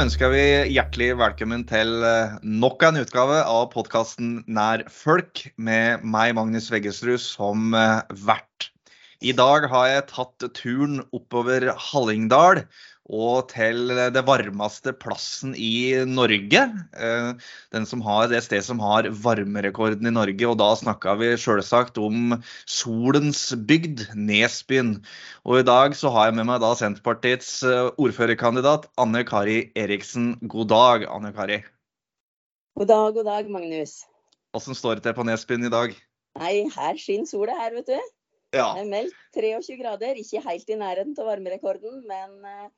ønsker vi hjertelig velkommen til eh, nok en utgave av podkasten Nær folk, med meg, Magnus Veggesrud, som eh, vert. I dag har jeg tatt turen oppover Hallingdal og til det varmeste plassen i Norge. Eh, den som har, det stedet som har varmerekorden i Norge. Og da snakka vi selvsagt om solens bygd, Nesbyen. Og i dag så har jeg med meg da Senterpartiets eh, ordførerkandidat Anne Kari Eriksen. God dag, Anne Kari. God dag, god dag, Magnus. Åssen står det til på Nesbyen i dag? Nei, her skinner sola her, vet du. Ja. Det er meldt 23 grader. Ikke helt i nærheten av varmerekorden, men eh,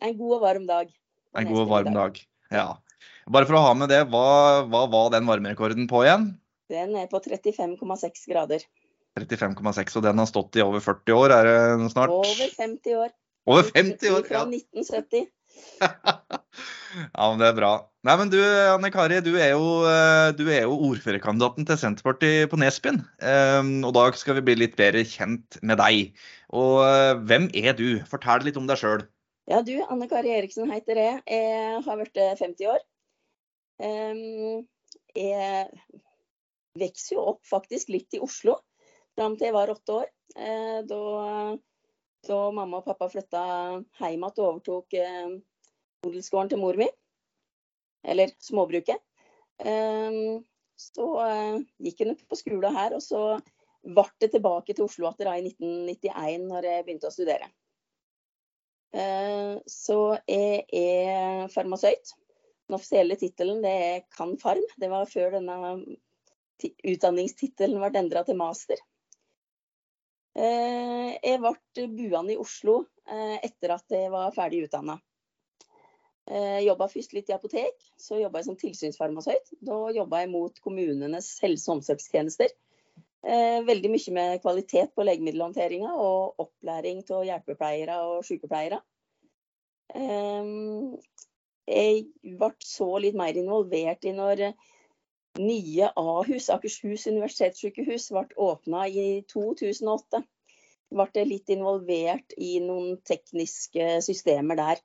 en god og varm dag. En god og varm dag. Ja. Bare for å ha med det, hva, hva var den varmerekorden på igjen? Den er på 35,6 grader. 35,6, og den har stått i over 40 år, er det snart? Over 50 år. Over 50 år, Fra 1970. ja, men det er bra. Nei, men du Anne Kari, du er jo, eh, du er jo ordførerkandidaten til Senterpartiet på Nesbyen. Um, og da skal vi bli litt bedre kjent med deg. Og uh, hvem er du? Fortell litt om deg sjøl. Ja, du, Anne Kari Eriksen heter jeg. Jeg har blitt 50 år. Jeg vokste jo opp faktisk litt i Oslo fram til jeg var åtte år. Eh, da, da mamma og pappa flytta hjem igjen og overtok eh, odelsgården til mor mi. Eller småbruket. Så eh, gikk hun på skolen her, og så ble det tilbake til Oslo igjen i 1991 når jeg begynte å studere. Eh, så jeg er farmasøyt. Den offisielle tittelen er Kan-Farm. Det var før denne utdanningstittelen ble endra til master. Eh, jeg ble buende i Oslo eh, etter at jeg var ferdig utdanna. Jobba først litt i apotek, så jobba jeg som tilsynsfarmasøyt. Da jobba jeg mot kommunenes helse- og omsorgstjenester. Veldig mye med kvalitet på legemiddelhåndteringa og opplæring av hjelpepleiere og sykepleiere. Jeg ble så litt mer involvert i når nye Ahus, Akershus universitetssykehus, ble åpna i 2008. Ble litt involvert i noen tekniske systemer der.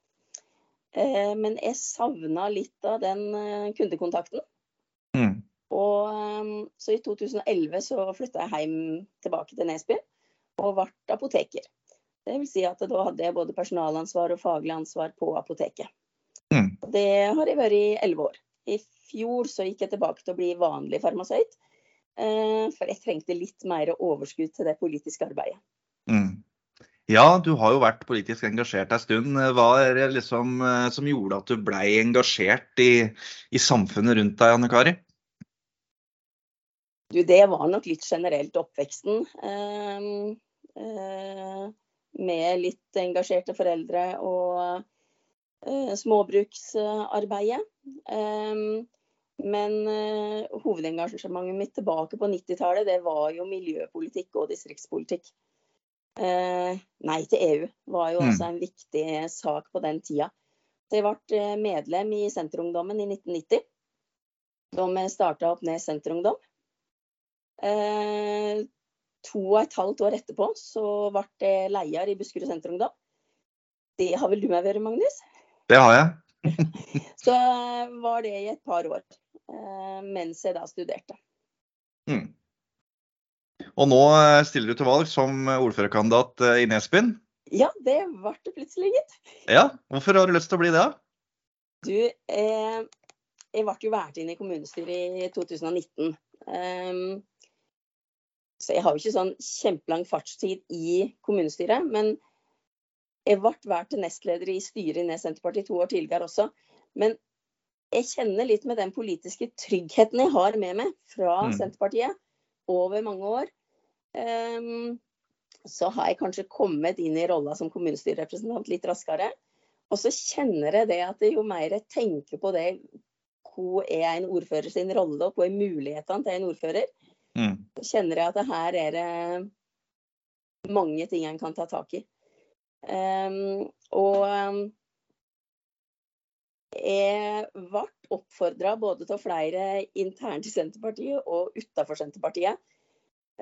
Men jeg savna litt av den kundekontakten. Og, så i 2011 så flytta jeg hjem tilbake til Nesbyen og ble apoteker. Det vil si at da hadde jeg både personalansvar og faglig ansvar på apoteket. Mm. Det har jeg vært i elleve år. I fjor så gikk jeg tilbake til å bli vanlig farmasøyt. For jeg trengte litt mer overskudd til det politiske arbeidet. Mm. Ja, du har jo vært politisk engasjert en stund. Hva er det liksom som gjorde at du ble engasjert i, i samfunnet rundt deg, Anne Kari? Du, det var nok litt generelt oppveksten. Eh, eh, med litt engasjerte foreldre og eh, småbruksarbeidet. men hovedengasjementet mitt tilbake på 90-tallet, det var jo miljøpolitikk og distriktspolitikk. nei til EU var jo også en viktig sak på den tida. Så jeg ble medlem i Senterungdommen i 1990. Da vi starta opp ned Senterungdom. Eh, to og et halvt år etterpå så ble jeg leder i Buskerud Senterungdom. Det har vel du med vært, Magnus? Det har jeg. så var det i et par år eh, mens jeg da studerte. Mm. Og nå stiller du til valg som ordførerkandidat i Nesbyen? Ja, det ble det plutselig, gitt. Ja, Hvorfor har du lyst til å bli det? Du, eh, jeg ble jo valgt inn i kommunestyret i 2019. Um, så jeg har jo ikke sånn kjempelang fartstid i kommunestyret. Men jeg ble valgt til nestleder i styret i Senterpartiet to år tidligere også. Men jeg kjenner litt med den politiske tryggheten jeg har med meg fra mm. Senterpartiet over mange år. Um, så har jeg kanskje kommet inn i rolla som kommunestyrerepresentant litt raskere. Og så kjenner jeg det at jo mer jeg tenker på det, hva er en ordfører sin rolle, og hva er mulighetene til en ordfører, Mm. Så kjenner jeg at her er det mange ting en kan ta tak i. Um, og um, jeg ble oppfordra både til flere internt i Senterpartiet og utafor Senterpartiet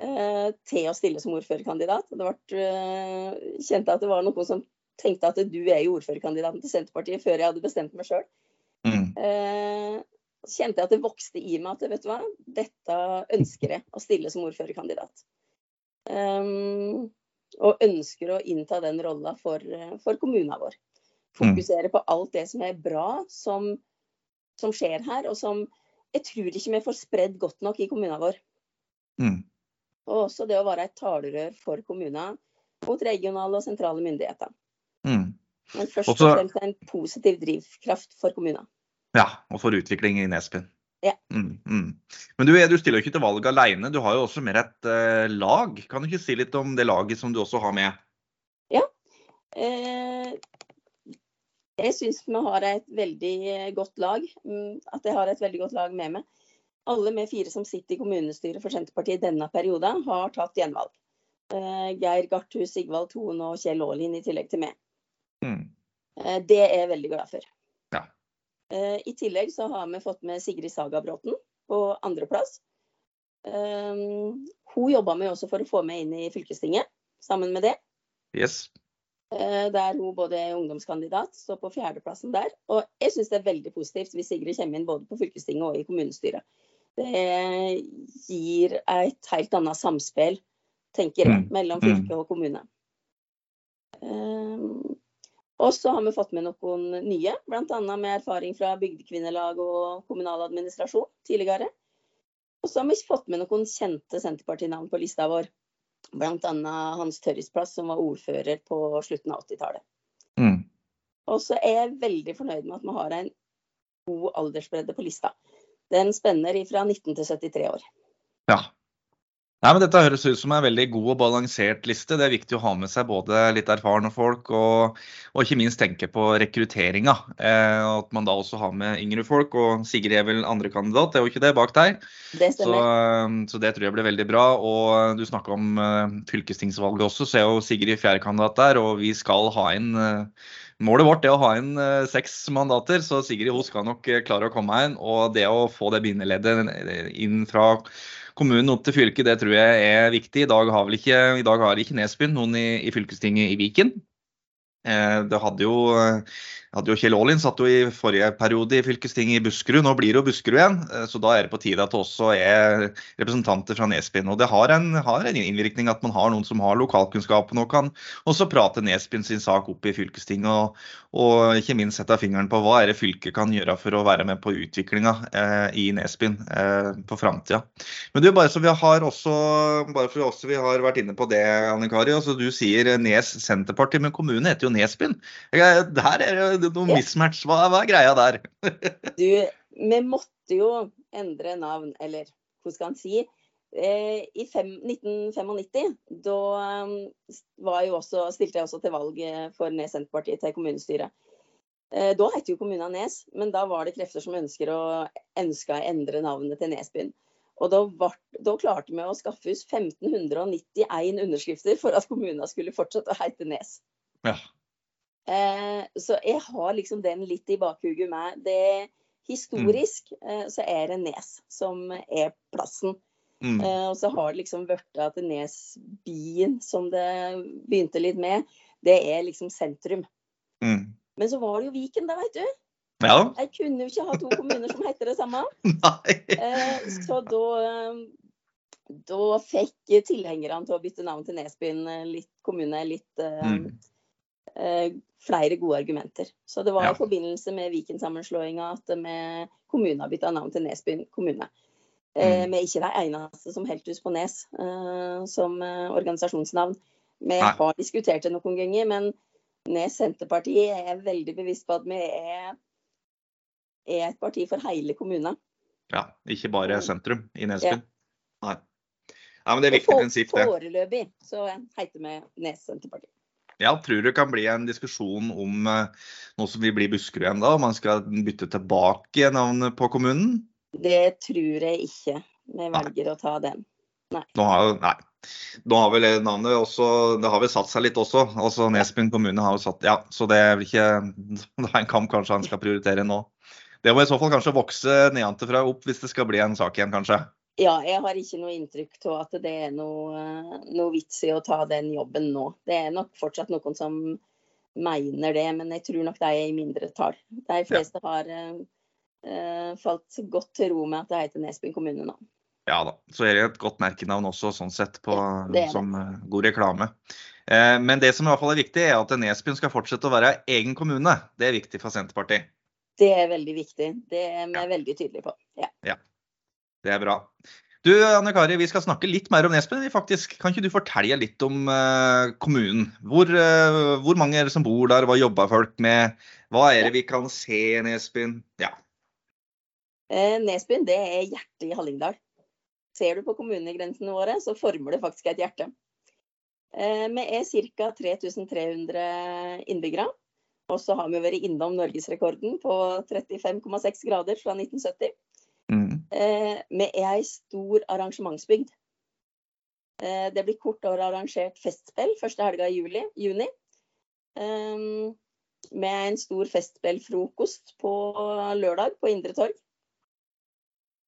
uh, til å stille som ordførerkandidat. Det ble uh, kjente at det var noen som tenkte at du er jo ordførerkandidaten til Senterpartiet før jeg hadde bestemt meg sjøl. Mm. Kjente jeg at det vokste i meg at vet du hva, dette ønsker jeg å stille som ordførerkandidat. Um, og ønsker å innta den rolla for, for kommunen vår. Fokusere på alt det som er bra som, som, skjer her, og som jeg tror ikke vi får spredd godt nok i kommunen vår. Mm. Og også det å være et talerør for kommunen mot regionale og sentrale myndigheter. Mm. Men først og fremst en positiv drivkraft for kommunen. Ja, og for utvikling i Nesbyen. Ja. Mm, mm. Men du, du stiller jo ikke til valg alene, du har jo også mer et eh, lag. Kan du ikke si litt om det laget som du også har med? Eh, jeg syns vi har et veldig godt lag. mm, At jeg har et veldig godt lag med meg. Alle vi fire som sitter i kommunestyret for Senterpartiet denne perioden, har tatt gjenvalg. Eh, Geir Garthus, Sigvald Thon og Kjell Aalin i tillegg til meg. Mm. Eh, Det er jeg veldig glad for. Eh, I tillegg så har vi fått med Sigrid Sagabråten på andreplass. Um, hun jobba vi også for å få med inn i fylkestinget, sammen med det. Yes. Eh, Der hun både er ungdomskandidat, står på fjerdeplassen der. Og jeg syns det er veldig positivt hvis Sigrid kommer inn både på fylkestinget og i kommunestyret. Det gir et helt annet samspill, tenker jeg, Mm. mellom Mm. fylke og kommune. Og så har vi fått med noen nye, bl.a. med erfaring fra bygdekvinnelag og kommunal administrasjon tidligere. Og så har vi fått med noen kjente Senterpartinavn på lista vår. Bl.a. Hans Tørrisplass, som var ordfører på slutten av 80-tallet. Mm. Og så er jeg veldig fornøyd med at vi har en god aldersbredde på lista. Den spenner fra 19 til 73 år. Ja. Nei, men Dette høres ut som en veldig god og balansert liste. Det er viktig å ha med seg både litt erfarne folk og, og ikke minst tenke på rekrutteringa. Eh, at man da også har med yngre folk. Og Sigrid er vel andre kandidat, det er jo ikke det bak deg? Det Så, stemmer. så det tror jeg blir veldig bra. Og du snakka om eh, fylkestingsvalget også, så er jo Sigrid fjerdekandidat der. Og vi skal ha inn eh, Målet vårt er å ha inn eh, seks mandater, så Sigrid hun skal nok eh, klare å komme inn. Og det å få det bindeleddet inn fra kommunen opp til fylket, det tror jeg er viktig. I dag har, ikke, i dag har ikke Nesbyen noen i, i fylkestinget i Viken. Eh, det hadde jo, hadde jo Kjell Aalin satt jo i forrige periode i fylkestinget i Buskerud. Nå blir det jo Buskerud igjen, eh, så da er det på tide at det også er representanter fra Nesbyen. Og det har en, har en innvirkning at man har noen som har lokalkunnskapen og kan også prate Nesbyen sin sak opp i fylkestinget. Og, og ikke minst sette fingeren på hva er det fylket kan gjøre for å være med på utviklinga eh, i Nesbyen eh, på framtida. Men du, bare så vi har også, bare for oss vi har vært inne på det, Anne Kari. altså Du sier Nes Senterparti, men kommunen heter jo Nesbyen. Der er det noe Ja. mismatch. Hva, hva er greia der? Du, vi måtte jo endre navn, eller hva skal en si. Eh, I fem, 1995 da um, også, stilte jeg også til valg eh, for Nes Senterpartiet til kommunestyret. Eh, da het jo kommunen Nes, men da var det krefter som ønsker å, ønska å endre navnet til Nesbyen. Og da, var, da klarte vi å skaffe oss 1591 underskrifter for at kommunen skulle fortsette å hete Nes. Ja. Eh, så jeg har liksom den litt i bakhuget med. Det Historisk eh, så er det Nes som er plassen. Mm. Eh, og så har det liksom blitt at Nesbyen, som det begynte litt med, det er liksom sentrum. Mm. Men så var det jo Viken, da, veit du. Ja. Jeg kunne jo ikke ha to kommuner som heter det samme. Nei. Eh, så da da fikk tilhengerne til å bytte navn til Nesbyen litt kommune litt Mm. Eh, flere gode argumenter. Så det var Ja. i forbindelse med Viken-sammenslåinga at vi kommunen har bytta navn til Nesbyen kommune. Eh, Mm. Vi er ikke de eneste som holdt hus på Nes eh, som organisasjonsnavn. Vi Nei. har diskutert det noen ganger, men Nes Senterparti er veldig bevisst på at vi er, er et parti for hele kommunen. Ja, ikke bare Mm. sentrum i Nesbyen. Nei. Nei. men det er et viktig prinsipp, det. Foreløpig så heter vi Nes Senterparti. Ja, tror det kan bli en diskusjon om noe nå som vi blir Buskerud igjen da, om man skal bytte tilbake navnet på kommunen? Det tror jeg ikke vi velger å ta den. Nå har nei. Nå har vel navnet også, det har vel satt seg litt også. Altså Nesbyen kommune har jo satt, ja, så det er ikke, det er en kamp kanskje han skal prioritere nå. Det må i så fall kanskje vokse nedenfra opp hvis det skal bli en sak igjen, kanskje. Ja, jeg har ikke noe inntrykk av at det er noe, noe vits i å ta den jobben nå. Det er nok fortsatt noen som mener det, men jeg tror nok de er i mindretall. De fleste har uh, falt godt til ro med at det heter Nesbyen kommune nå. Ja da. Så er det et godt merkenavn også, sånn sett, på, det. som god reklame. Uh, men det som i hvert fall er viktig, er at Nesbyen skal fortsette å være egen kommune. Det er viktig for Senterpartiet. Det er veldig viktig. Det er vi ja. veldig tydelige på. Ja. ja. Det er bra. Du Anne Kari, vi skal snakke litt mer om Nesbyen. Faktisk, kan ikke du fortelle litt om uh, kommunen? Hvor, uh, hvor, mange er det som bor der, hva jobber folk med? Hva er det vi kan se i Nesbyen? Ja. Eh, Nesbyen det er hjertet i Hallingdal. Ser du på kommunegrensene våre, så former det faktisk et hjerte. Vi er ca. 3300 innbyggere. Og så har vi vært innom norgesrekorden på 35,6 grader fra 1970. Eh, er ei stor arrangementsbygd. Eh, det blir kort år arrangert festspill første helga i juli, juni. Eh, med en stor festspillfrokost på lørdag på Indre Torg.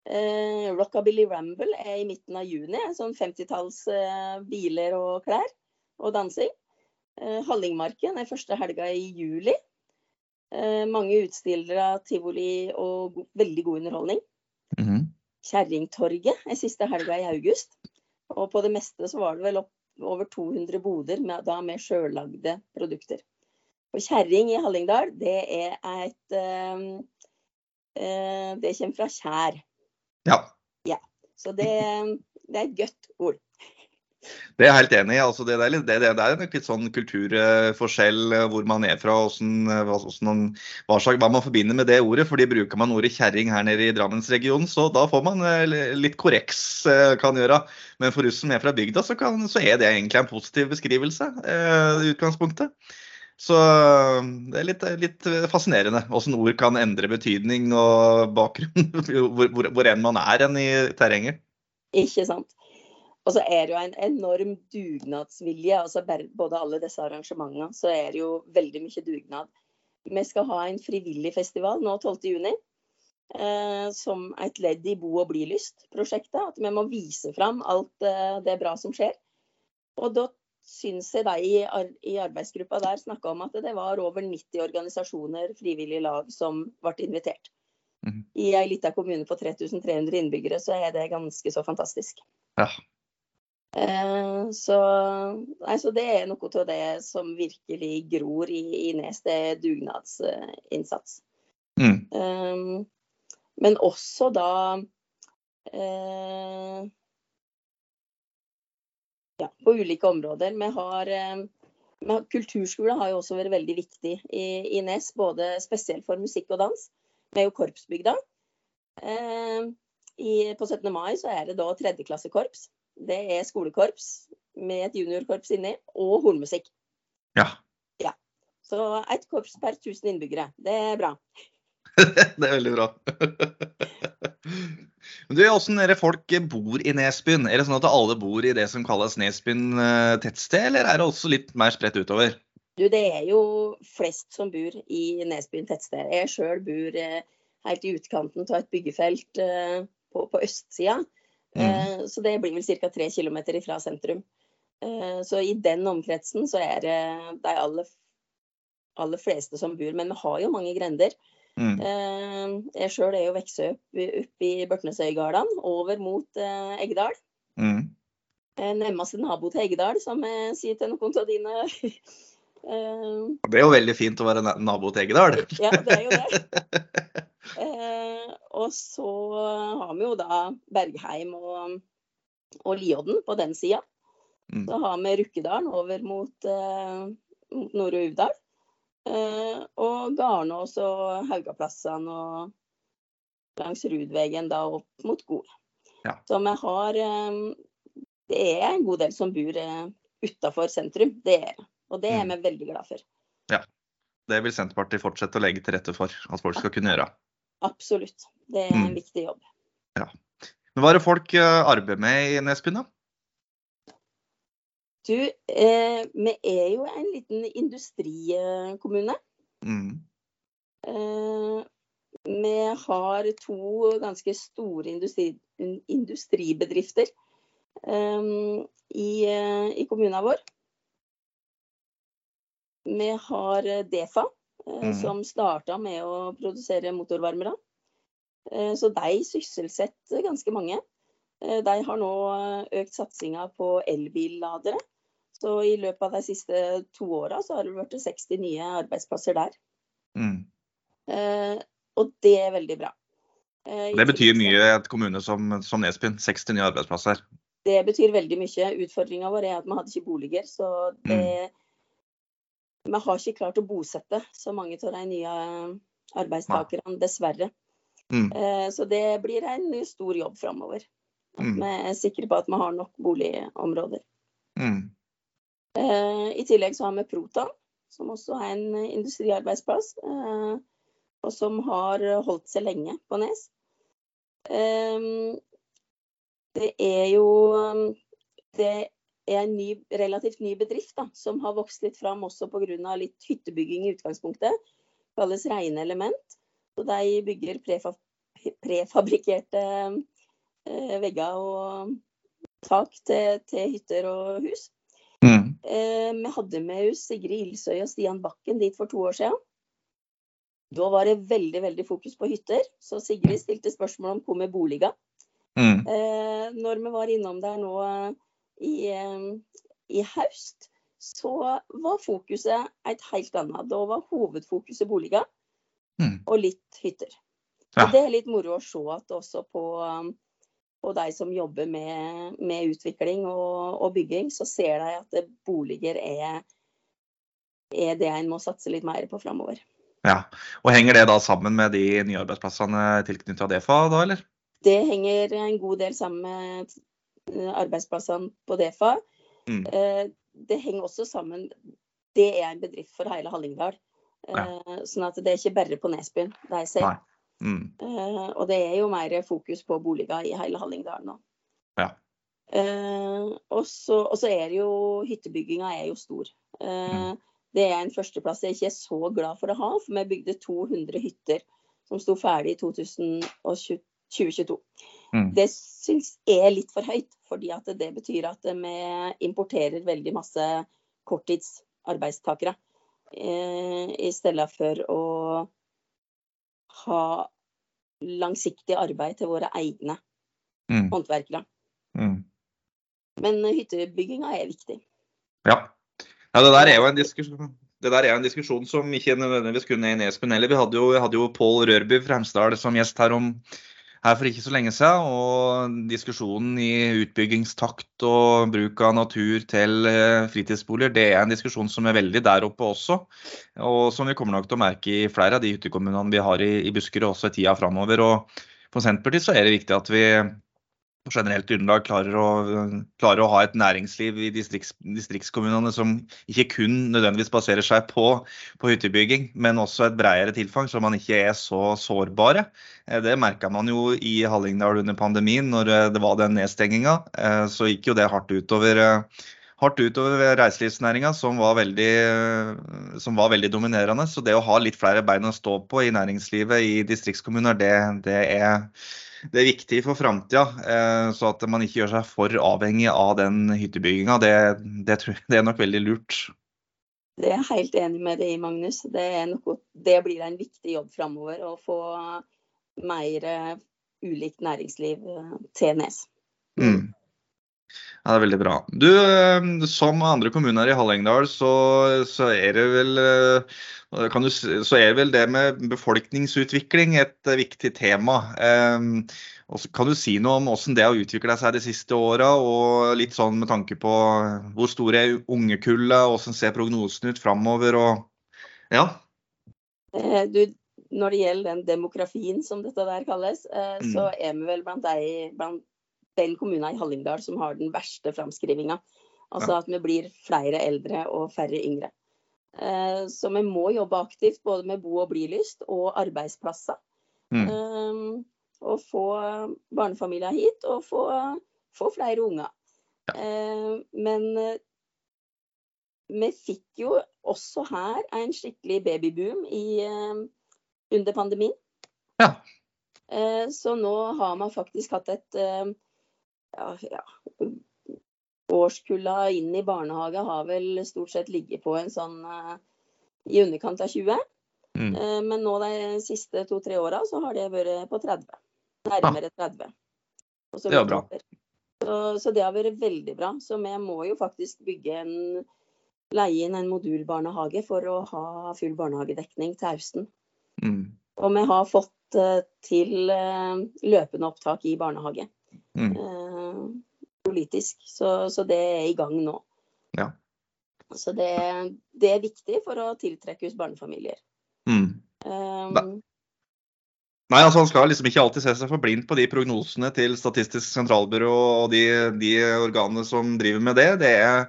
Eh, Rockabilly Ramble er i midten av juni. Sånn 50-talls eh, biler og klær og dansing. Hallingmarken er første helga i juli. mange utstillere, tivoli og veldig god underholdning. Mm Kjerringtorget den siste helga i august. Og på det meste så var det vel opp, over 200 boder med, da med sjøllagde produkter. Og kjerring i Hallingdal, det er et uh, uh, Det kommer fra kjær. Ja. ja. Så det, det er et godt ord. Det er jeg helt enig i. Altså det, litt, det, det, er nok litt sånn kulturforskjell eh, hvor man er fra, hvordan, eh, hvordan, hva, hva man forbinder med det ordet. fordi Bruker man ordet kjerring her nede i Drammensregionen, så da får man eh, litt korreks kan gjøre. Men for oss som er fra bygda, så, kan, så, er det egentlig en positiv beskrivelse i utgangspunktet. Så det er litt, litt fascinerende hvordan ord kan endre betydning og bakgrunn hvor, hvor, hvor enn man er enn i terrenget. Ikke sant. Og så er det jo en enorm dugnadsvilje. altså Både alle disse arrangementene, så er det jo veldig mye dugnad. Vi skal ha en frivillig festival nå 12.6. Eh, som et ledd i Bo og bli-lyst-prosjektet. At vi må vise fram alt eh, det bra som skjer. Og da syns jeg de i, i arbeidsgruppa der snakka om at det var over 90 organisasjoner, frivillige lag, som ble invitert. Mm. I ei lita kommune på 3300 innbyggere, så er det ganske så fantastisk. Ja, så, altså det er noe av det som virkelig gror i, i Nes, det er dugnadsinnsats. Mm. Um, men også da uh, ja, på ulike områder. Vi har, uh, Kulturskole har jo også vært veldig viktig i, i, Nes, både spesielt for musikk og dans. Vi er jo korpsbygda. Uh, i, på 17. mai så er det da tredjeklassekorps det er skolekorps med et juniorkorps inni, og hornmusikk. Ja. ja. Så ett korps per 1000 innbyggere. Det er bra. det er veldig bra. du, er det folk bor i Nesbyen? Er det sånn at alle bor i det som kalles Nesbyen eh, tettsted, eller er det også litt mer spredt utover? Du, Det er jo flest som bor i Nesbyen tettsted. Jeg sjøl bor eh, helt i utkanten av et byggefelt eh, på, på østsida. Mm. Eh, så det blir vel ca. tre km fra sentrum. Eh, så i den omkretsen så er det de aller, aller fleste som bor. Men vi har jo mange grender. Mm. Jeg sjøl er jo vokst opp oppe i Børtnesøygardene, over mot Eggdal. Mm. Nærmeste nabo til Eggdal, som jeg sier til noen av dine Det er jo veldig fint å være nabo til Eggdal. ja, det er jo det. Eh, og så har vi jo da Bergheim og, og Liodden på den sida. Mm. Så har vi Rukkedalen over mot, eh, mot Nord- og Uvdal. Eh, og Garnås og Haugaplassene og langs Rudvegen da opp mot Gol. Ja. Så vi har eh, Det er en god del som bor eh, utafor sentrum. Det er det. Og det er mm. vi veldig glad for. Ja. Det vil Senterpartiet fortsette å legge til rette for at folk skal kunne gjøre. Absolutt. Det er en mm. viktig jobb. Ja. Men hva er det folk eh, arbeider med i Nesbyen, da? Du, eh, vi er jo en liten industrikommune. Mm. Eh, vi har to ganske store industri, industribedrifter eh, i, eh, i kommunen vår. vi har Defa, Mhm. som starta med å produsere motorvarmere. Så de sysselsetter ganske mange. De har nå økt satsinga på elbilladere. Så i løpet av de siste to åra så har det blitt 60 nye arbeidsplasser der. Mm. Og det er veldig bra. Det betyr mye i et kommune som, som Nesbyen. 60 nye arbeidsplasser. Det betyr veldig mye. Utfordringa vår er at vi hadde ikke boliger. Så det Vi har ikke klart å bosette så mange av de nye arbeidstakerne, dessverre. Mm. Eh, Så det blir en stor jobb framover. At Mm. vi er sikre på at vi har nok boligområder. Mm. Eh, I tillegg så har vi Protan, som også er en industriarbeidsplass. eh, Og som har holdt seg lenge på Nes. Det er jo Det er en ny, relativt ny bedrift da, som har vokst litt fram også pga. litt hyttebygging i utgangspunktet. Kalles Reine Element. Så de bygger prefab prefabrikkerte eh, vegger og tak til, til hytter og hus. Mm. Eh, vi hadde med oss Sigrid Ilsøy og Stian Bakken dit for to år siden. Da var det veldig veldig fokus på hytter, så Sigrid stilte spørsmål om hvor med boliger. Mm. Eh, når vi var innom der nå i, eh, i høst, så var fokuset et helt annet. Da var hovedfokuset boliger Mm. og litt hytter. Ja. Og det er litt moro å se at også på, på de som jobber med, med utvikling og, og bygging, så ser de at boliger er, er det en må satse litt mer på framover. Ja. Og Henger det da sammen med de nye arbeidsplassene tilknyttet Defa, da, eller? Det henger en god del sammen med eh, arbeidsplassene på Defa. Mm. Eh, Det henger også sammen Det er en bedrift for hele Hallingdal. Eh, Sånn at det er ikke bare på Nesbyen de ser. Nei. Mm. Eh, Og det er jo mer fokus på boliger i hele Hallingdal nå. Ja. Eh, og så er det jo Hyttebygginga er jo stor. Mm. Det er en førsteplass jeg ikke er så glad for å ha, for vi bygde 200 hytter som sto ferdig i 2020 2022. Mm. Det syns jeg er litt for høyt, fordi at det betyr at vi importerer veldig masse korttidsarbeidstakere. Eh, I stedet for å ha langsiktig arbeid til våre egne Mm. håndverkere. Mm. Men hyttebygginga er viktig. Ja. ja. Det der er jo en diskusjon. Jo en diskusjon som ikke nødvendigvis kun er i Nesbyen heller. Vi hadde jo, hadde jo Pål Rørby fra Hemsedal som gjest her, om, her for ikke så lenge siden. Og diskusjonen i utbyggingstakt og bruk av natur til eh, fritidsboliger, det er en diskusjon som er veldig der oppe også. Og som vi kommer nok til å merke i flere av de hyttekommunene vi har i, i Buskerud også i tida framover. Og for Senterpartiet så er det viktig at vi på generelt grunnlag klarer å, klarer å ha et næringsliv i distrikts, distriktskommunene som ikke kun nødvendigvis baserer seg på, på hyttebygging, men også et bredere tilfang, så man ikke er så sårbare. Eh, Det merka man jo i Hallingdal under pandemien, når eh, det var den nedstenginga. Eh, Så gikk jo det hardt utover, hardt utover reiselivsnæringa, som, var veldig, som var veldig dominerende. Så det å ha litt flere bein å stå på i næringslivet i distriktskommuner, det, det er det er viktig for framtida, så at man ikke gjør seg for avhengig av den hyttebygginga. Det, det, det er nok veldig lurt. Det er jeg helt enig med deg i, Magnus. Det, er noe, det blir en viktig jobb framover å få mer eh, ulikt næringsliv eh, til Nes. Mm. Ja, det er veldig bra. Du, eh, som andre kommuner i Hallingdal, så, så er det vel eh, kan du, så er vel det med befolkningsutvikling et eh, viktig tema. Kan du si noe om hvordan det har utvikla seg de siste åra, og litt sånn med tanke på hvor store er ungekullet, hvordan ser prognosen ut framover og Ja. Eh, Du, når det gjelder den demografien som dette der kalles, eh, Mm. så er vi vel blant, de, blant den kommunen i Hallingdal som har den verste framskrivinga. Altså at vi blir flere eldre og færre yngre. Eh, Så vi må jobbe aktivt både med bo- og blilyst og arbeidsplasser. Mm. Um, og få barnefamilier hit, og få, få flere unger. Ja. men eh, vi fikk jo også her en skikkelig babyboom i, eh, under pandemien. Ja. Så nå har man faktisk hatt et ja, ja, Årskulla inn i barnehage har vel stort sett ligget på en sånn eh, i underkant av 20. Mm. Eh, Men nå de siste to-tre åra så har det vært på 30. Nærmere 30. Og så Det var bra. Så, så det har vært veldig bra. Så vi må jo faktisk bygge en leie inn en modulbarnehage for å ha full barnehagedekning til høsten. Mm. Og vi har fått eh, til løpende opptak i barnehage Mm. eh, politisk. Så, så det er i gang nå. Ja. Så det, det er viktig for å tiltrekke oss barnefamilier. Mm. Um, Nei, altså Han skal liksom ikke alltid se seg for blind på de prognosene til Statistisk sentralbyrå og de, de organene som driver med det. Det er,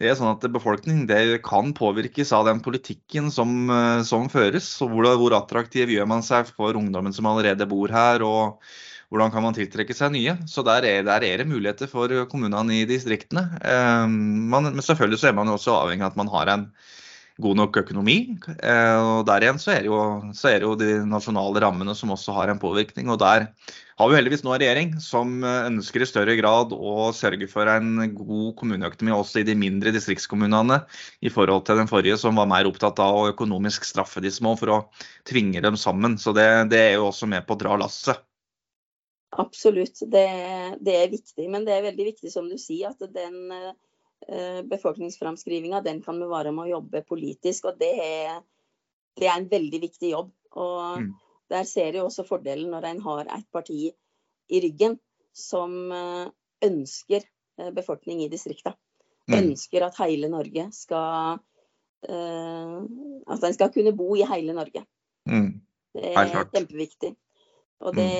det er sånn at befolkningen det kan påvirkes av den politikken som, eh, som føres. og hvor, hvor attraktiv gjør man seg for ungdommen som allerede bor her, og hvordan kan man tiltrekke seg nye. Så der er, der er det muligheter for kommunene i distriktene. Eh, man, men selvfølgelig så er man jo også avhengig av at man har en god nok økonomi. Eh, og Der igjen så er, jo, så er det jo de nasjonale rammene som også har en påvirkning. og Der har vi heldigvis nå en regjering som eh, ønsker i større grad å sørge for en god kommuneøkonomi også i de mindre distriktskommunene, i forhold til den forrige som var mer opptatt av å økonomisk straffe de små for å tvinge dem sammen. Så det, det er jo også med på å dra lasset. Absolutt, det, det er viktig. Men det er veldig viktig, som du sier, at den eh, befolkningsframskrivinga kan vi være med å jobbe politisk. Og det er, det er en veldig viktig jobb. Og Mm. der ser jeg også fordelen når en har et parti i ryggen som eh, ønsker eh, befolkning i distrikta. Mm. Ønsker at hele Norge skal eh, At en skal kunne bo i hele Norge. Mm. Det er kjempeviktig. Og det,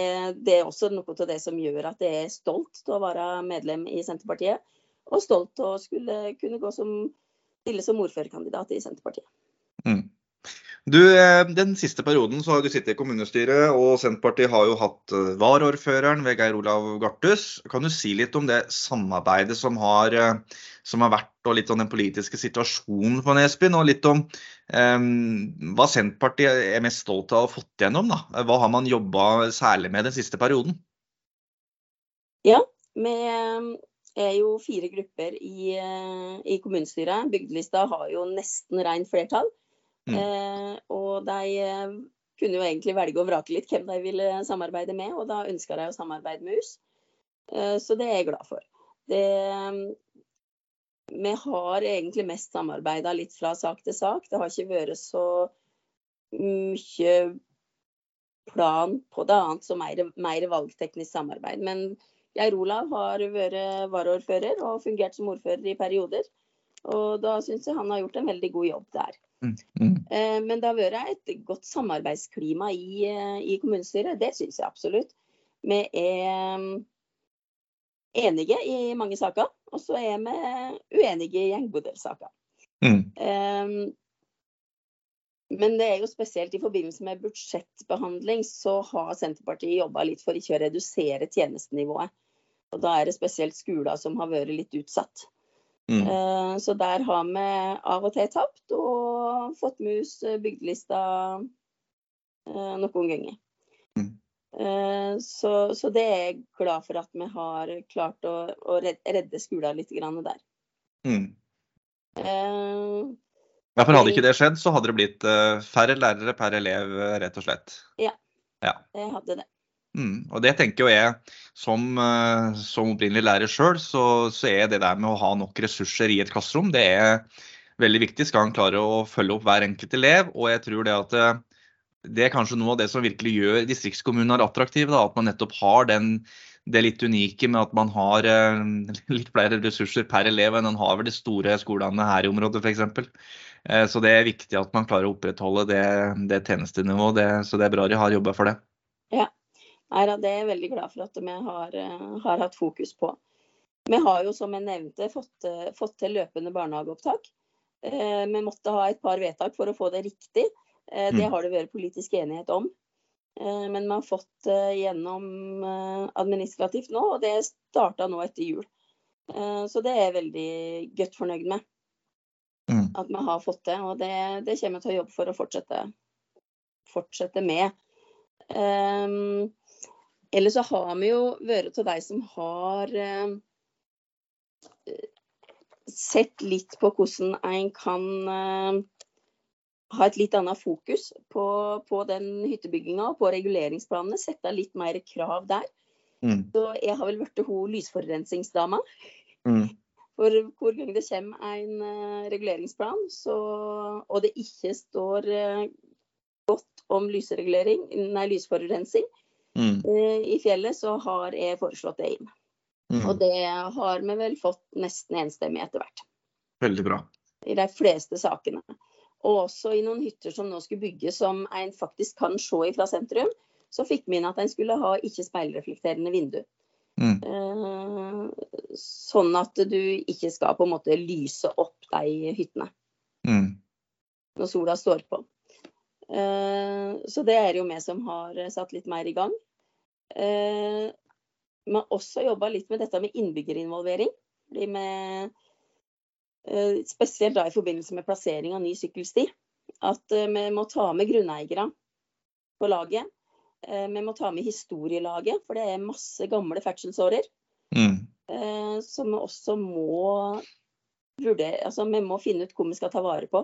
det er også noe av det som gjør at jeg er stolt til å være medlem i Senterpartiet. Og stolt til å skulle kunne gå som, stille som ordførerkandidat i Senterpartiet. Mm. Du, eh, Den siste perioden så har du sittet i kommunestyret, og Senterpartiet har jo hatt eh, varaordføreren ved Geir Olav Garthus. Kan du si litt om det samarbeidet som har, eh, som har vært, og litt om den politiske situasjonen på Nesbyen? Og litt om um, hva Senterpartiet er mest stolt av å ha fått gjennom? da? Hva har man jobba særlig med den siste perioden? Ja, vi er jo fire grupper i, i kommunestyret. Bygdelista har jo nesten rent flertall. Mm. Eh, og de eh, kunne jo egentlig velge og vrake litt hvem de ville samarbeide med, og da ønska de å samarbeide med oss. Eh, så det er jeg glad for. Det, vi har egentlig mest samarbeida litt fra sak til sak. Det har ikke vært så mye plan på det annet som mer, mer valgteknisk samarbeid. Men Geir Olav har vært varaordfører og fungert som ordfører i perioder. Og da syns jeg han har gjort en veldig god jobb der. Mm. Mm. Eh, Men det har vært et godt samarbeidsklima i, eh, i kommunestyret. Det syns jeg absolutt. Vi er mm, enige i mange saker, og så er vi uenige i gjengbodelsaker. Mm. Eh, Men det er jo spesielt i forbindelse med budsjettbehandling så har Senterpartiet jobba litt for ikke å redusere tjenestenivået. Og da er det spesielt skoler som har vært litt utsatt. Mm. Eh, Så der har vi av og til tapt og fått mus bygdelista eh, noen ganger. Mm. Eh, Så, så det er jeg glad for at vi har klart å, å redde skolen litt grann der. Mm. Eh, Ja, for Hadde ikke det skjedd, så hadde det blitt eh, færre lærere per elev, eh, rett og slett. ja, Jeg hadde det. Mm, og det tenker jo jeg, som, eh, som opprinnelig lærer sjøl, så, så er det der med å ha nok ressurser i et klasserom, det er veldig viktig. Skal han klare å følge opp hver enkelt elev. Og jeg tror det at eh, det er kanskje noe av det som virkelig gjør distriktskommuner attraktive. At man nettopp har den, det litt unike med at man har eh, litt flere ressurser per elev enn man har ved de store skolene her i området f.eks. Så det er viktig at man klarer å opprettholde det, det tjenestenivået. Det, så det er bra de har jobba for det. Nei da, det er jeg veldig glad for at vi har, eh, har hatt fokus på. Vi har jo, som jeg nevnte, fått, eh, fått til løpende barnehageopptak. Eh, Vi måtte ha et par vedtak for å få det riktig. Eh, Det Mm. har det vært politisk enighet om. Eh, Men vi har fått gjennom administrativt nå, og det starta nå etter jul. Så det er jeg veldig godt fornøyd med Mm. at vi har fått det. Og det, det kommer jeg til å jobbe for å fortsette, fortsette med. Um, ellers så har vi jo vært av de som har eh, sett litt på hvordan en kan eh, ha et litt annet fokus på, på den hyttebygginga og på reguleringsplanene. Sette litt mer krav der. Mm. Så jeg har vel blitt hun lysforurensingsdama. Mm. For hvor gang det kommer en uh, reguleringsplan, så, og det ikke står uh, godt om lysregulering, nei, lysforurensing Mm. uh, i fjellet, så har jeg foreslått det inn. Mm. Og det har vi vel fått nesten enstemmig etter hvert. Veldig bra. I de fleste sakene. Og også i noen hytter som nå skulle bygges som en faktisk kan se fra sentrum, så fikk vi inn at en skulle ha ikke speilreflekterende vindu. Mm. Eh, sånn at du ikke skal på en måte lyse opp de hyttene Mm. når sola står på. Eh, så det er jo vi som har satt litt mer i gang. Eh, vi har også jobba litt med dette med innbyggerinvolvering. Fordi vi, eh, spesielt da i forbindelse med plassering av ny sykkelsti, at vi må ta med grunneiere på laget. Vi må ta med historielaget, for det er masse gamle ferdselsårer. Mm. Som vi også må vurdere Altså vi må finne ut hvor vi skal ta vare på.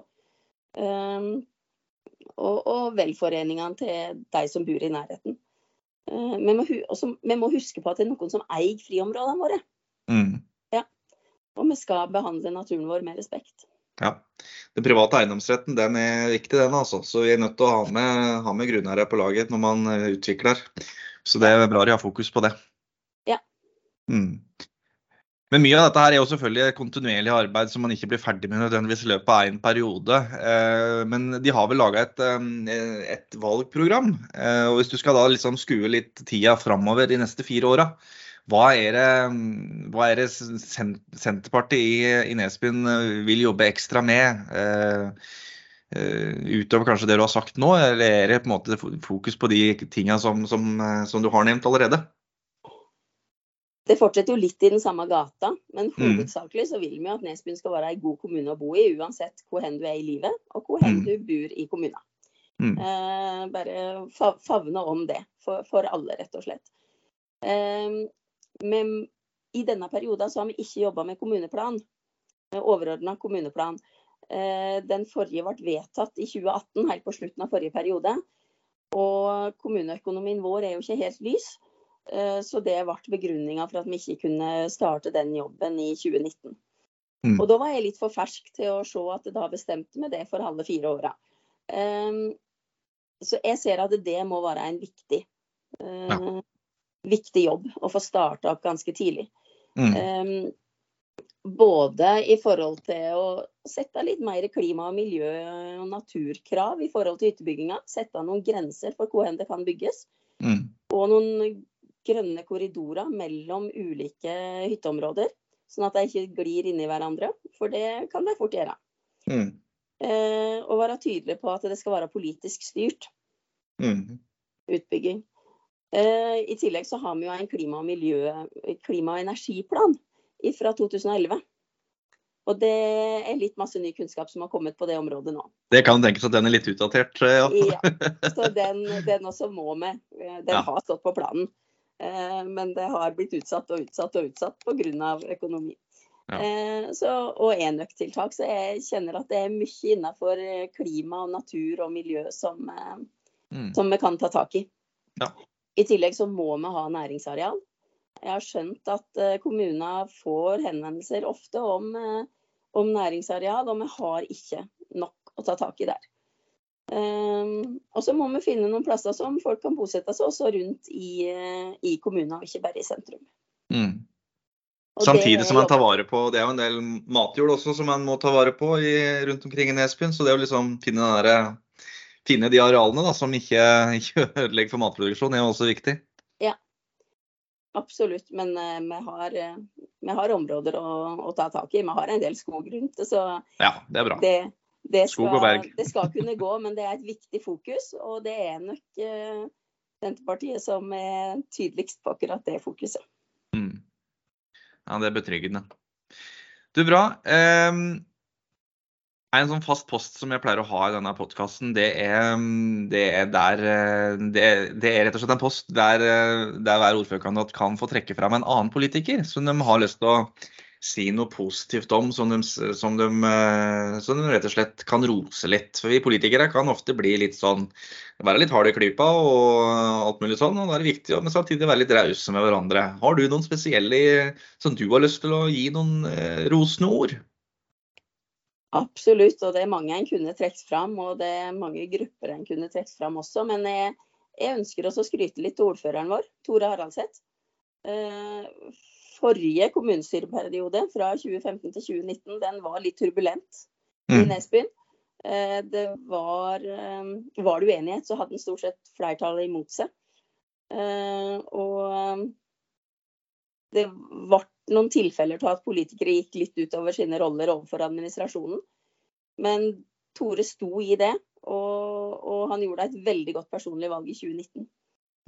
Og, og velforeningene til de som bor i nærheten. Eh, Vi må, også, vi må huske på at det er noen som eier friområdene våre. Mm. Og vi skal behandle naturen vår med respekt. Ja. Den private eiendomsretten den er viktig, den altså. Så vi er nødt til å ha med, ha med grunneiere på laget når man eh, utvikler. Så det er bra de har fokus på det. Ja. Mm. Men mye av dette her er jo selvfølgelig kontinuerlig arbeid som man ikke blir ferdig med nødvendigvis i løpet av en periode. Eh, Men de har vel laga et, eh, et valgprogram. Eh, Og hvis du skal da liksom skue litt tida framover de neste fire åra, hva er det, hva er det Senterpartiet i, i Nesbyen vil jobbe ekstra med? utover kanskje det du har sagt nå, eller er det på en måte fokus på de tinga som, som, som du har nevnt allerede? Det fortsetter jo litt i den samme gata, men Mm. hovedsakelig så vil vi jo at Nesbyen skal være en god kommune å bo i, uansett hvor hen du er i livet, og hvor hen Mm. du bor i kommunen. Mm. Eh, bare fa favne om det for, for alle, rett og slett. Eh, men i denne perioden så har vi ikke jobba med kommuneplan, overordna kommuneplan. Eh, den forrige ble vedtatt i 2018, helt på slutten av forrige periode. Og kommuneøkonomien vår er jo ikke helt lys. Eh, Så det ble begrunninga for at vi ikke kunne starte den jobben i 2019. Mm. Og da var jeg litt for fersk til å se at da bestemte vi det for alle fire åra. Um, så jeg ser at det må være en viktig, ja. viktig jobb å få starta opp ganske tidlig. Mm. Um, både i forhold til å sette litt mer klima- og miljø- og naturkrav i forhold til hyttebygginga. Sette noen grenser for hvor hen det kan bygges. Mm. Og noen grønne korridorer mellom ulike hytteområder. Sånn at de ikke glir inn i hverandre, for det kan de fort gjøre. Mm. Eh, og være tydelig på at det skal være politisk styrt Mm. utbygging. Eh, I tillegg så har vi jo en klima- og, miljø, klima og energiplan fra 2011. Og det er litt masse ny kunnskap som har kommet på det området nå. Det kan tenkes at den er litt utdatert. eh, Ja. Ja, så den, den også må med. Eh, Den Ja. har stått på planen. Eh, Men det har blitt utsatt og utsatt og utsatt pga. økonomi. Ja. Eh, Så, og enøktiltak. Så jeg kjenner at det er mye innenfor klima og natur og miljø som, eh, Mm. som vi kan ta tak i. Ja. I tillegg så må vi ha næringsareal. Jeg har skjønt at kommunene kommuner får henvendelser ofte om, eh, om næringsareal, og vi har ikke nok å ta tak i der. Um, og så må vi finne noen plasser som folk kan bosette seg også rundt i, eh, i kommunen, og ikke bare i sentrum. Mm. Samtidig som man tar vare på Det er jo en del matjord også som man må ta vare på i, rundt omkring i Nesbyen. Så det å liksom finne, der, finne de arealene da, som ikke, ikke ødelegger for matproduksjon, er jo også viktig. Ja, Absolutt, men uh, vi, har, uh, vi har områder å, å ta tak i. Vi har en del skog rundt det, så Ja, det er bra. det, det, skal, det skal kunne gå. Men det er et viktig fokus, og det er nok eh, Senterpartiet som er tydeligst på akkurat det fokuset. Mm. Ja, det er betryggende. Du, bra. Ehm, en sånn fast post som jeg pleier å ha i denne podkasten, det, det, der, eh, det, det er rett og slett en post der, eh, der hver ordførerkandidat kan få trekke fram en annen politiker som de har lyst til å si noe positivt om, som de, som, de, eh, som de, rett og slett kan rose litt. For vi politikere kan ofte bli litt sånn være litt harde i klypa og alt mulig sånn. og Da er det viktig men samtidig være litt rause med hverandre. Har du noen spesielle som du har lyst til å gi noen eh, rosende ord? Absolutt, og det er mange en kunne trukket fram. Og det er mange grupper en kunne trukket fram også. Men jeg, jeg ønsker også å skryte litt til ordføreren vår, Tore Haraldseth. Eh, forrige kommunestyreperiode, fra 2015 til 2019, den var litt turbulent i mm. Nesbyen. Eh, det var, eh, var det uenighet, så hadde den stort sett flertallet imot seg. Og det ble noen tilfeller til at politikere gikk litt utover sine roller overfor administrasjonen. Men Tore sto i det, og, og han gjorde et veldig godt personlig valg i 2019.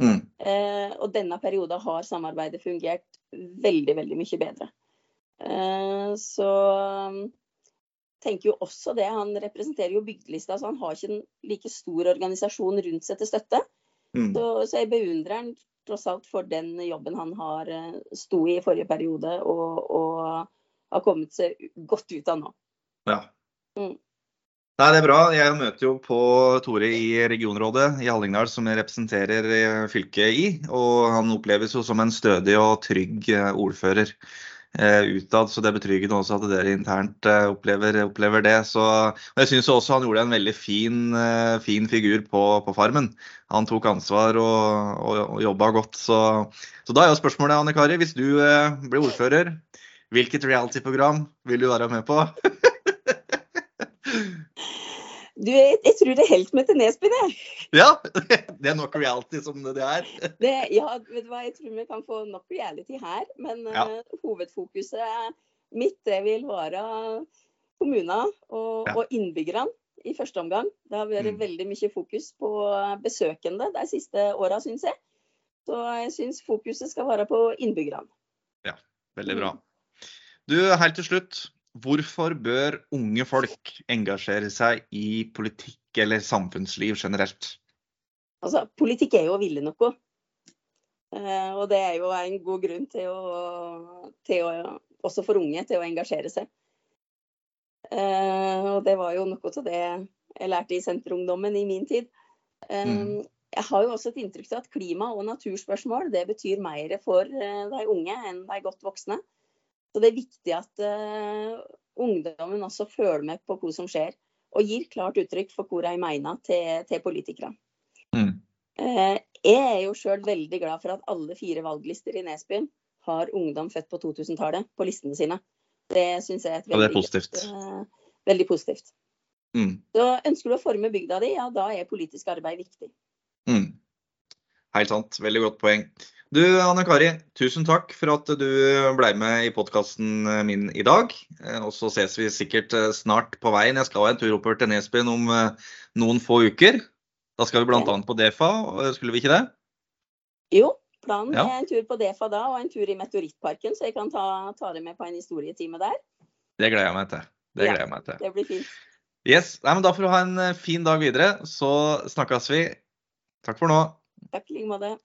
Mm. Eh, og denne perioden har samarbeidet fungert veldig, veldig mye bedre. Eh, så tenker jo også det. Han representerer jo bygdelista, så han har ikke en like stor organisasjon rundt seg til støtte. Mm. Så, så, jeg beundrer han tross alt for den jobben han har eh, sto i i forrige periode, og, og har kommet seg godt ut av nå. Ja. Mm. Nei, Det er bra. Jeg møter jo på Tore i regionrådet i Hallingdal, som jeg representerer eh, fylket i. Og han oppleves jo som en stødig og trygg eh, ordfører eh, utad. Så det er betryggende også at dere internt opplever, opplever, det. Så, og jeg syns også han gjorde en veldig fin, fin figur på, på, Farmen. Han tok ansvar og, og, og jobba godt. Så, så, da er jo spørsmålet, Anne Kari, hvis du blir ordfører, hvilket reality-program vil du være med på? Du, jeg, tror det holder med til Nesbyen, jeg. Ja, det er nok reality som det er. Det, ja, vet du hva, jeg tror vi kan få nok reality her. Men ja. uh, hovedfokuset mitt det vil være kommunene og, ja. og innbyggerne i første omgang. Det har vært mm. veldig mye fokus på besøkende de siste åra, syns jeg. Så jeg syns fokuset skal være på innbyggerne. Ja, veldig bra. Du, helt til slutt. Hvorfor bør unge folk engasjere seg i politikk eller samfunnsliv generelt? Altså, politikk er jo å ville noe. Eh, og det er jo en god grunn til å, til å, også for unge til å engasjere seg. Eh, og det var jo noe av det jeg lærte i Senterungdommen i min tid. Eh, mm. Jeg har jo også et inntrykk av at klima- og naturspørsmål det betyr mer for de unge enn de godt voksne. Så det er viktig at uh, ungdommen også følger med på hva som skjer, og gir klart uttrykk for hva de mener til, til politikere. Mm. Uh, jeg er jo sjøl veldig glad for at alle fire valglister i Nesbyen har ungdom født på 2000-tallet på listene sine. Det syns jeg er et veldig, er positivt. Uh, veldig positivt. Mm. Så ønsker du å forme bygda di, ja da er politisk arbeid viktig. Mm. Helt sant. Veldig godt poeng. Du Anne Kari, tusen takk for at du ble med i podkasten min i dag. Eh, og så ses vi sikkert eh, snart på veien. Jeg skal ha en tur oppover til Nesbyen om eh, noen få uker. Da skal vi bl.a. på Defa, skulle vi ikke det? Jo, planen ja. er en tur på Defa da, og en tur i Meteorittparken, så jeg kan ta, ta det med på en historietime der. Det gleder jeg meg til. Det gleder jeg meg til. Det blir fint. Yes, Nei, men Da får du ha en fin dag videre, så snakkes vi. Takk for nå. Takk i like måte.